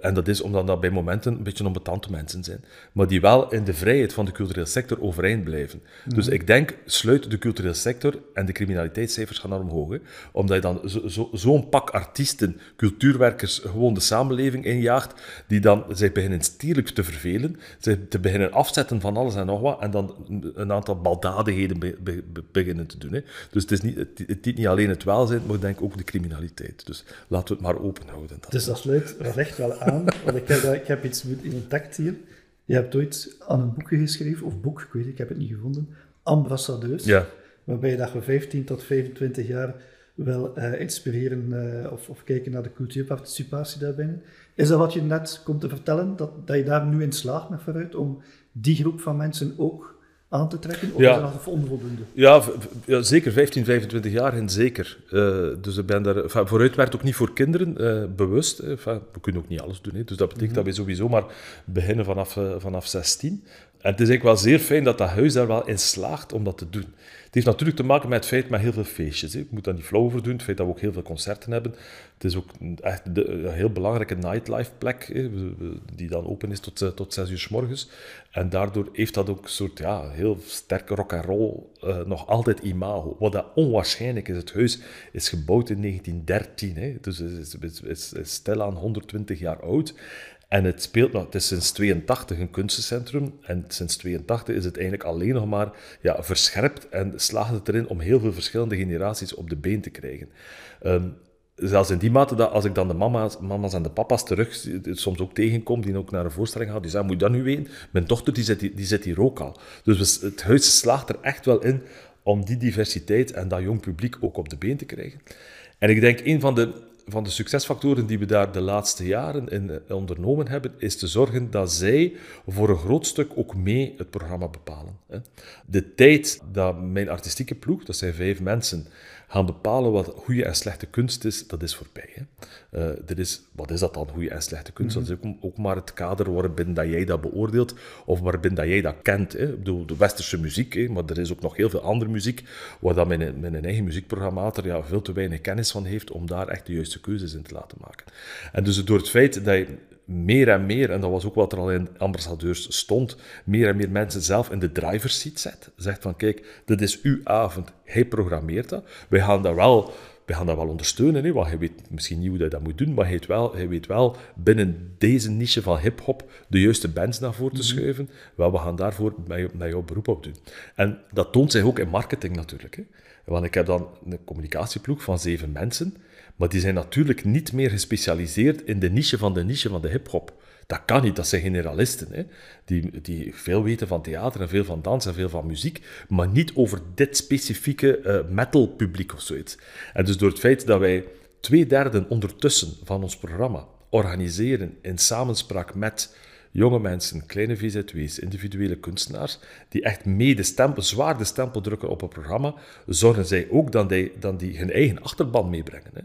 En dat is omdat dat bij momenten een beetje onbetante mensen zijn, maar die wel in de vrijheid van de culturele sector overeind blijven. Dus ik denk, sluit de culturele sector en de criminaliteitscijfers gaan naar omhoog. Omdat je dan zo'n zo, pak artiesten, cultuurwerkers, gewoon de samenleving injaagt, die dan zich beginnen stierlijk te vervelen, zich te beginnen afzetten van alles en nog wat, en dan een aantal baldadigheden be, be, be, beginnen te doen. Hè? Dus het is niet, het, het, niet alleen het welzijn, maar denk ook de criminaliteit. Dus laten we het maar open houden. Dus dat sluit recht wel aan, want ik heb, ik heb iets in een tekst hier. Je hebt ooit aan een boekje geschreven, of boek, ik weet het, ik heb het niet gevonden, ambassadeurs. Ja. Waarbij dat we 15 tot 25 jaar wel uh, inspireren uh, of, of, kijken naar de cultuurparticipatie daarbinnen. Is dat wat je net komt te vertellen, dat, dat je daar nu in slaagt met vooruit om die groep van mensen ook aan te trekken? Of ja. is dat onvoldoende? Ja, ja, zeker 15, 25 jaar en zeker. Uh, dus ik ben daar, vooruit werkt ook niet voor kinderen, bewust. we kunnen ook niet alles doen. Hè. Dus dat betekent mm -hmm. dat we sowieso maar beginnen vanaf, vanaf 16. En het is eigenlijk wel zeer fijn dat dat huis daar wel in slaagt om dat te doen. Het heeft natuurlijk te maken met het feit met heel veel feestjes. Hè. Ik moet daar niet flauw over doen. Het feit dat we ook heel veel concerten hebben. Het is ook echt een heel belangrijke nightlife plek, hè, die dan open is tot, eh, tot 6 uur s morgens. En daardoor heeft dat ook een soort ja, heel sterke rock and roll uh, nog altijd imago. Wat dat onwaarschijnlijk is. Het huis is gebouwd in 1913, hè, dus het is, is, is, is stilaan 120 jaar oud. En het speelt nog, het is sinds 82 een kunstencentrum. En sinds 82 is het eigenlijk alleen nog maar ja, verscherpt en slaagt het erin om heel veel verschillende generaties op de been te krijgen. Um, zelfs in die mate dat als ik dan de mama's, mama's en de papa's terug soms ook tegenkom, die ook naar een voorstelling gaan, die zeggen, moet je dat nu weten? Mijn dochter die zit, die zit hier ook al. Dus het huis slaagt er echt wel in om die diversiteit en dat jong publiek ook op de been te krijgen. En ik denk, een van de van de succesfactoren die we daar de laatste jaren in eh, ondernomen hebben, is te zorgen dat zij voor een groot stuk ook mee het programma bepalen. De tijd dat mijn artistieke ploeg, dat zijn vijf mensen, gaan bepalen wat goede en slechte kunst is, dat is voorbij. Hè. Uh, dit is, wat is dat dan, goede en slechte kunst? Dat is ook, ook, maar het kader waarbinnen dat jij dat beoordeelt, of waarbinnen dat jij dat kent. Hè. Ik bedoel, de westerse muziek, hè, maar er is ook nog heel veel andere muziek, waar dat mijn, mijn eigen muziekprogrammator ja, veel te weinig kennis van heeft om daar echt de juiste keuzes in te laten maken. En dus door het feit dat je meer en meer, en dat was ook wat er al in ambassadeurs stond, meer en meer mensen zelf in de driver's seat zet. Zegt van, kijk, dit is uw avond, hij programmeert dat. Wij gaan daar wel we gaan dat wel ondersteunen, hè, want hij weet misschien niet hoe hij dat moet doen, maar hij weet wel, hij weet wel binnen deze niche van hip-hop de juiste bands naar voren te mhm. schuiven. Wel, we gaan daarvoor met, met jouw beroep op doen. En dat toont zich ook in marketing natuurlijk. Hè. Want ik heb dan een communicatieploeg van zeven mensen, maar die zijn natuurlijk niet meer gespecialiseerd in de niche van de niche van de hip-hop. Dat kan niet, dat zijn generalisten. Hè? Die, die veel weten van theater en veel van dans en veel van muziek, maar niet over dit specifieke uh, metal publiek of zoiets. En dus door het feit dat wij twee derde ondertussen van ons programma organiseren in samenspraak met jonge mensen, kleine VZW's, individuele kunstenaars, die echt stempel, zwaar de stempel drukken op het programma, zorgen zij ook dat die, dan die hun eigen achterban meebrengen. Hè.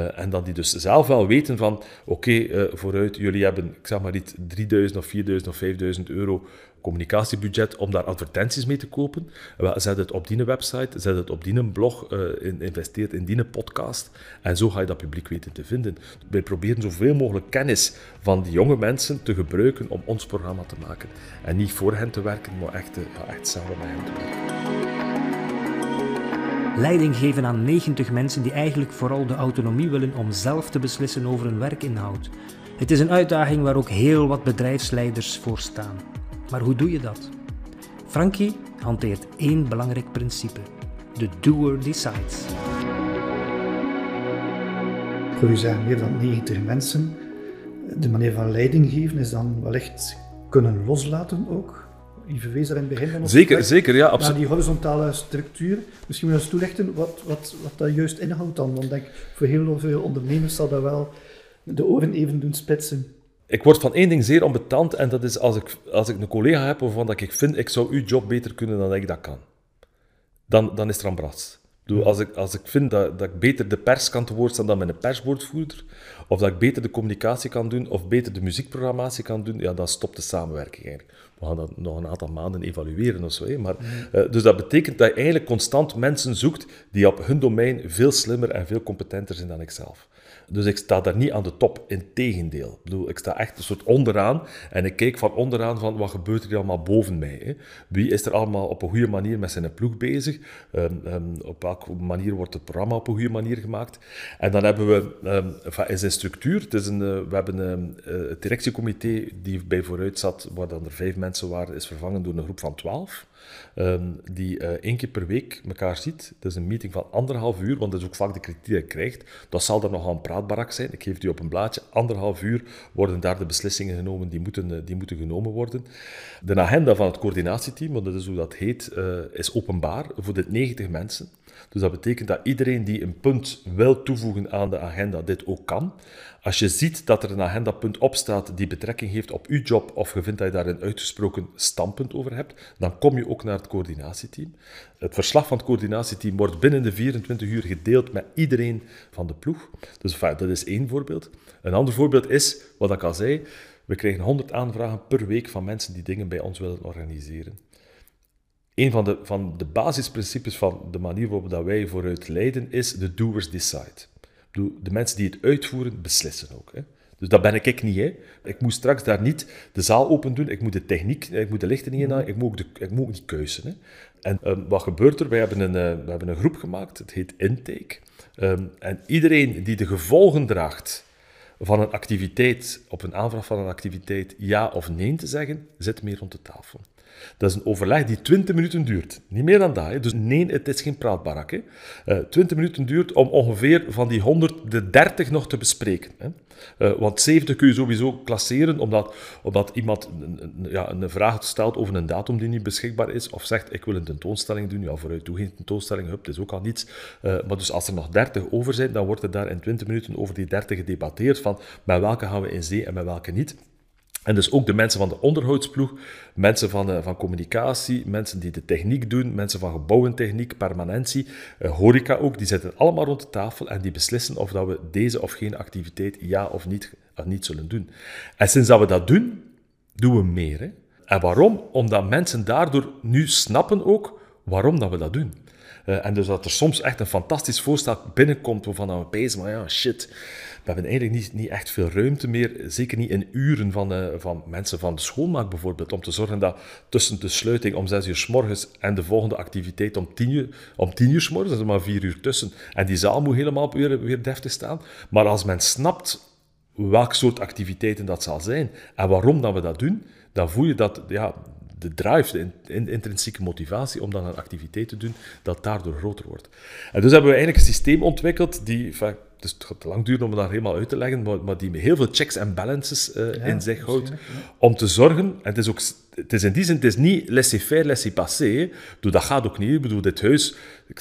Uh, en dat die dus zelf wel weten van, oké, eh, vooruit, jullie hebben, ik zeg maar niet, 3000 of 4000 of 5000 euro communicatiebudget om daar advertenties mee te kopen. Zet het op die website, zet het op die blog, uh, investeert in die podcast. En zo ga je dat publiek weten te vinden. Wij proberen zoveel mogelijk kennis van die jonge mensen te gebruiken om ons programma te maken. En niet voor hen te werken, maar echt, ja, echt samen met hen te werken. Leiding geven aan 90 mensen die eigenlijk vooral de autonomie willen om zelf te beslissen over hun werkinhoud. Het is een uitdaging waar ook heel wat bedrijfsleiders voor staan. Maar hoe doe je dat? Frankie hanteert één belangrijk principe: de doer decides. Voor u zeggen meer dan 90 mensen. De manier van leiding geven is dan wellicht kunnen loslaten ook. Je verwees daar in het begin van ons Zeker, zeker, ja, absoluut. die horizontale structuur. Misschien moet je eens toelichten wat, wat, wat dat juist inhoudt dan. Want ik denk, voor heel veel ondernemers zal dat wel de oren even doen spitsen. Ik word van één ding zeer onbetand en dat is als ik, als ik een collega heb waarvan dat ik vind, ik zou uw job beter kunnen dan ik dat kan. Dan, dan is er een bras. Als ik, als ik vind dat, dat ik beter de pers kan te woord staan dan mijn perswoordvoerder, of dat ik beter de communicatie kan doen, of beter de muziekprogrammatie kan doen, ja, dan stopt de samenwerking eigenlijk. We gaan dat nog een aantal maanden evalueren of zo. Hè. Maar, uh, dus dat betekent dat je eigenlijk constant mensen zoekt die op hun domein veel slimmer en veel competenter zijn dan ikzelf. Dus ik sta daar niet aan de top, integendeel. Ik bedoel, ik sta echt een soort onderaan en ik kijk van onderaan van wat gebeurt er allemaal boven mij. Hè? Wie is er allemaal op een goede manier met zijn ploeg bezig? Um, um, op welke manier wordt het programma op een goede manier gemaakt? En dan hebben we um, in structuur, het is een, uh, we hebben een uh, directiecomité die bij vooruit zat, waar dan er vijf mensen waren, is vervangen door een groep van twaalf. Um, die uh, één keer per week elkaar ziet. Het is een meeting van anderhalf uur, want dat is ook vaak de kritiek die je krijgt. Dat zal er nogal een praatbarak zijn. Ik geef die op een blaadje. Anderhalf uur worden daar de beslissingen genomen die moeten, uh, die moeten genomen worden. De agenda van het coördinatieteam, want dat is hoe dat heet, uh, is openbaar voor de 90 mensen. Dus dat betekent dat iedereen die een punt wil toevoegen aan de agenda, dit ook kan. Als je ziet dat er een agendapunt op staat die betrekking heeft op uw job, of je vindt dat je daar een uitgesproken standpunt over hebt, dan kom je ook naar het coördinatieteam. Het verslag van het coördinatieteam wordt binnen de 24 uur gedeeld met iedereen van de ploeg. Dus dat is één voorbeeld. Een ander voorbeeld is, wat ik al zei, we krijgen 100 aanvragen per week van mensen die dingen bij ons willen organiseren. Een van de, van de basisprincipes van de manier waarop dat wij vooruit leiden is de doers decide de mensen die het uitvoeren, beslissen ook. Hè. Dus dat ben ik niet. Hè. Ik moet straks daar niet de zaal open doen, ik moet de techniek, ik moet de lichten niet in, ik moet ook, ik moet niet keuzen. Hè. En um, wat gebeurt er? Wij hebben, een, uh, we hebben een groep gemaakt, het heet Intake. Um, en iedereen die de gevolgen draagt van een activiteit, op een aanvraag van een activiteit, ja of nee te zeggen, zit meer rond de tafel. Dat is een overleg die 20 minuten duurt. Niet meer dan dat. Hè. Dus nee, het is geen praatbarak. Hè. Uh, eh, 20 minuten duurt om ongeveer van die 100 de 30 nog te bespreken. Hè. Uh, want 70 kun je sowieso klasseren, omdat, omdat iemand een, ja, een vraag stelt over een datum die niet beschikbaar is, of zegt ik wil een tentoonstelling doen. Ja, vooruit doe geen tentoonstelling, hup, dat is ook al niets. Uh, maar dus als er nog 30 over zijn, dan wordt er daar in 20 minuten over die 30 gedebatteerd van met welke gaan we in zee en met welke niet. En dus ook de mensen van de onderhoudsploeg, mensen van, uh, van communicatie, mensen die de techniek doen, mensen van gebouwentechniek, permanentie, uh, horeca ook, die zitten allemaal rond de tafel en die beslissen of dat we deze of geen activiteit ja of niet, of niet zullen doen. En sinds dat we dat doen, doen we meer. Hè? En waarom? Omdat mensen daardoor nu snappen ook waarom dat we dat doen. Uh, en dus dat er soms echt een fantastisch voorstel binnenkomt waarvan we pezen, maar ja, shit, we hebben eigenlijk niet, niet echt veel ruimte meer, zeker niet in uren van, uh, van mensen van de schoonmaak bijvoorbeeld, om te zorgen dat tussen de sluiting om 6 uur s morgens en de volgende activiteit om 10 uur, om 10 uur s morgens, maar 4 uur tussen, en die zaal moet helemaal weer, weer deftig staan. Maar als men snapt welk soort activiteiten dat zal zijn en waarom dat we dat doen, dan voel je dat ja, de drive, de intrinsieke motivatie om dan een activiteit te doen, dat daardoor groter wordt. En dus hebben we eigenlijk een systeem ontwikkeld die, enfin, dus het gaat te lang duren om het daar helemaal uit te leggen, maar, maar die met heel veel checks en balances uh, in zich houdt, om te zorgen, en het is ook, het is in die zin, het is niet laissez-faire, laissez-passer, dat gaat ook niet, ik bedoel, dit huis,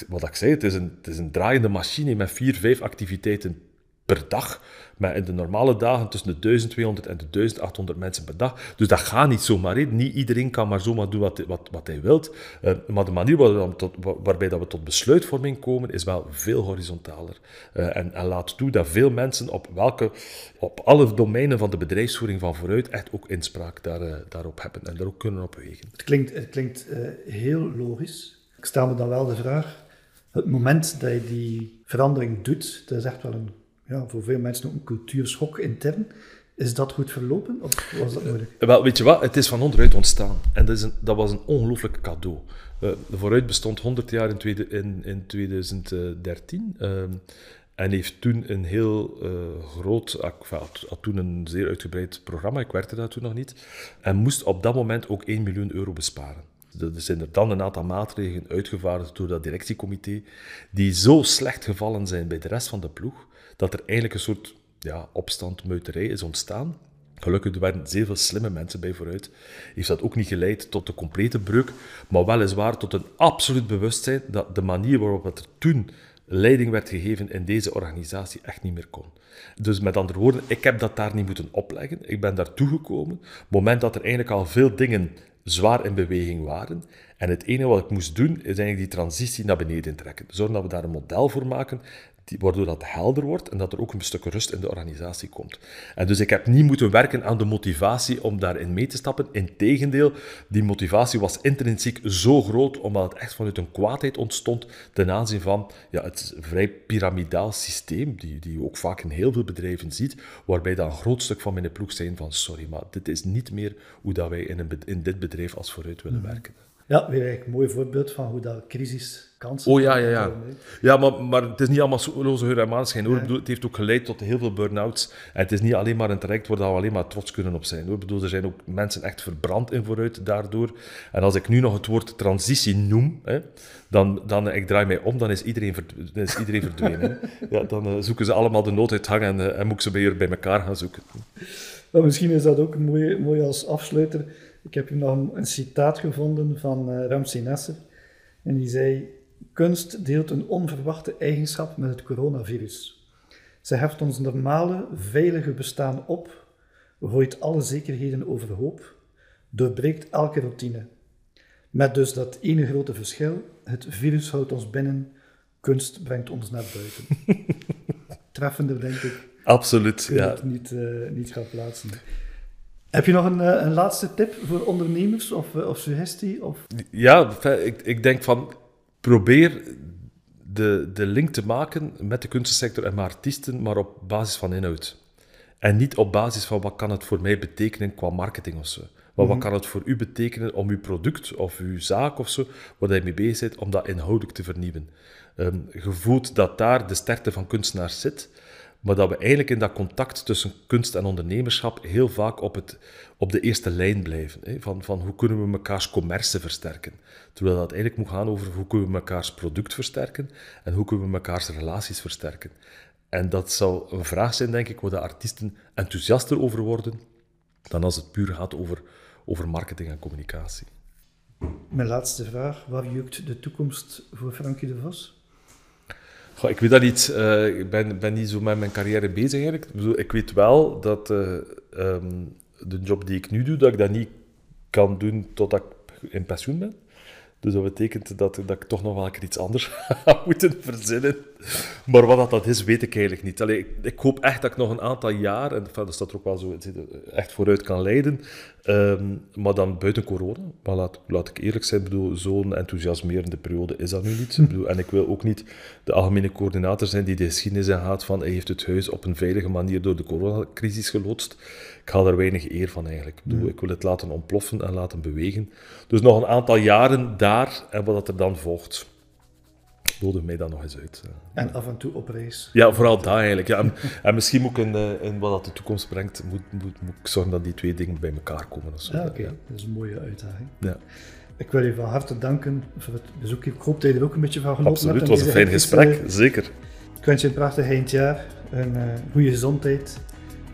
wat ik zei, het is een, het is een draaiende machine met vier, vijf activiteiten per dag. Maar in de normale dagen tussen de 1200 en de 1800 mensen per dag. Dus dat gaat niet zomaar. in. Niet iedereen kan maar zomaar doen wat, wat, wat hij wilt. Uh, maar de manier waar tot, waarbij dat we tot besluitvorming komen, is wel veel horizontaler. Uh, en, en, laat toe dat veel mensen op, welke, op alle domeinen van de bedrijfsvoering van vooruit echt ook inspraak daar, uh, daarop hebben en daar ook kunnen op wegen. Het klinkt, het klinkt heel logisch. Ik stel me dan wel de vraag, het moment dat je die verandering doet, dat is echt wel een ja, voor veel mensen ook een cultuurschok intern. Is dat goed verlopen of was dat nodig? Eh, wel, weet je wat, het is van onderuit ontstaan. En dat, is een, dat was een ongelooflijk cadeau. Uh, Vooruit bestond 100 jaar in, in, in 2013. Uh, ehm, en heeft toen een heel uh, groot, had, had, toen een zeer uitgebreid programma, ik werkte daar toen nog niet, en moest op dat moment ook 1 miljoen euro besparen. Er zijn er dan een aantal maatregelen uitgevaardigd door dat directiecomité, die zo slecht gevallen zijn bij de rest van de ploeg, dat er eigenlijk een soort ja, opstand, muiterij is ontstaan. Gelukkig er waren zeer veel slimme mensen bij vooruit. Heeft dat ook niet geleid tot de complete breuk, maar weliswaar tot een absoluut bewustzijn dat de manier waarop het er toen leiding werd gegeven in deze organisatie echt niet meer kon. Dus met andere woorden, ik heb dat daar niet moeten opleggen. Ik ben daartoe gekomen. Op het moment dat er eigenlijk al veel dingen zwaar in beweging waren. En het enige wat ik moest doen, is eigenlijk die transitie naar beneden trekken. Zorgen dat we daar een model voor maken waardoor dat helder wordt en dat er ook een stuk rust in de organisatie komt. En dus ik heb niet moeten werken aan de motivatie om daarin mee te stappen. Integendeel, die motivatie was intrinsiek zo groot, omdat het echt vanuit een kwaadheid ontstond ten aanzien van ja, het vrij piramidaal systeem, die, die je ook vaak in heel veel bedrijven ziet, waarbij dan een groot stuk van mijn ploeg zijn van sorry, maar dit is niet meer hoe dat wij in, een, in dit bedrijf als vooruit willen mhm. werken. Ja, weer een mooi voorbeeld van hoe dat crisis Oh ja, ja, ja. Ja, maar, maar het is niet allemaal roze geur en maanschijn. Hoor. het heeft ook geleid tot heel veel burn-outs. En het is niet alleen maar een traject waar we alleen maar trots kunnen op zijn. Hoor. Ik bedoel, er zijn ook mensen echt verbrand in vooruit daardoor. En als ik nu nog het woord transitie noem, hè, dan, dan ik draai mij om, dan is iedereen, dan is iedereen verdwenen. <laughs> ja, dan uh, zoeken ze allemaal de nooduitgang en, uh, en moet ik ze bij, bij elkaar gaan zoeken. Maar misschien is dat ook mooi, mooi als afsluiter. Ik heb hier nog een, een citaat gevonden van uh, Ramsey Nasser. En die zei Kunst deelt een onverwachte eigenschap met het coronavirus. Ze heft ons normale, veilige bestaan op, gooit alle zekerheden overhoop, doorbreekt elke routine. Met dus dat ene grote verschil: het virus houdt ons binnen, kunst brengt ons naar buiten. <laughs> Treffender, denk ik. Absoluut, ja. Het niet, uh, niet gaan plaatsen. Heb je nog een, eh, een laatste tip voor ondernemers of, eh, of suggestie? Of? Ja, ik, ik denk van probeer de, de link te maken met de kunstensector en mijn artiesten, maar op basis van inhoud. En niet op basis van wat kan het voor mij betekenen qua marketing of zo. Maar wat mhm. kan het voor u betekenen om uw product of uw zaak of zo, waar je mee bezig bent, om dat inhoudelijk te vernieuwen. Um, je voelt dat daar de sterkte van kunstenaars zit, maar dat we eigenlijk in dat contact tussen kunst en ondernemerschap heel vaak op, het, op de eerste lijn blijven. Hè? Van, van hoe kunnen we mekaars commerce versterken? Terwijl dat eigenlijk moet gaan over hoe kunnen we mekaars product versterken en hoe kunnen we mekaars relaties versterken. En dat zou een vraag zijn, denk ik, waar de artiesten enthousiaster over worden dan als het puur gaat over, over marketing en communicatie. Mijn laatste vraag. Waar jukt de toekomst voor Frankie de Vos? Ik weet dat niet. Uh, ik ben, ben niet zo met mijn carrière bezig eigenlijk. Ik weet wel dat uh, um, de job die ik nu doe, dat ik dat niet kan doen totdat ik in pensioen ben. Dus dat betekent dat, dat ik toch nog wel iets anders <laughs> ga moeten verzinnen. Maar wat dat, dat is, weet ik eigenlijk niet. Allee, ik, ik, hoop echt dat ik nog een aantal jaar, en enfin, dat staat er ook wel zo, echt vooruit kan leiden. Ehm, maar dan buiten corona. Maar laat, laat ik eerlijk zijn, zo'n enthousiasmerende periode is dat nu niet. Bedoel, en ik wil ook niet de algemene coördinator zijn die de geschiedenis in gaat van hij heeft het huis op een veilige manier door de coronacrisis geloodst. Ik haal er weinig eer van eigenlijk. Ik, bedoel, ik wil het laten ontploffen en laten bewegen. Dus nog een aantal jaren daar en wat er dan volgt nodig mij dan nog eens uit. Eh. En af en toe op reis. Ja, vooral dat eigenlijk. Ja. En, misschien moet ik in, eh, in, wat dat de toekomst brengt, moet, moet, moet ik zorgen dat die twee dingen bij elkaar komen. Of zo. Ja, oké. Dat is een mooie uitdaging. Ja. Ik wil je van harte danken voor het bezoek. Ik hoop dat je er ook een beetje van genoten Absoluut, het was een fijn gesprek, zeker. Ik wens je een prachtig eindjaar, een uh, goede gezondheid,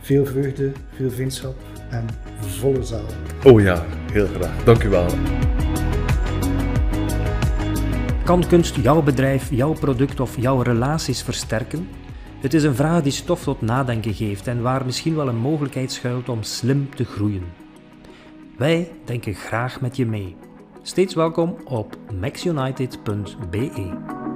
veel vreugde, veel vriendschap en volle zaal. Oh ja, heel graag. Dank u wel. Kan kunst jouw bedrijf, jouw product of jouw relaties versterken? Het is een vraag die stof tot nadenken geeft en waar misschien wel een mogelijkheid schuilt om slim te groeien. Wij denken graag met je mee. Steeds welkom op maxunited.be.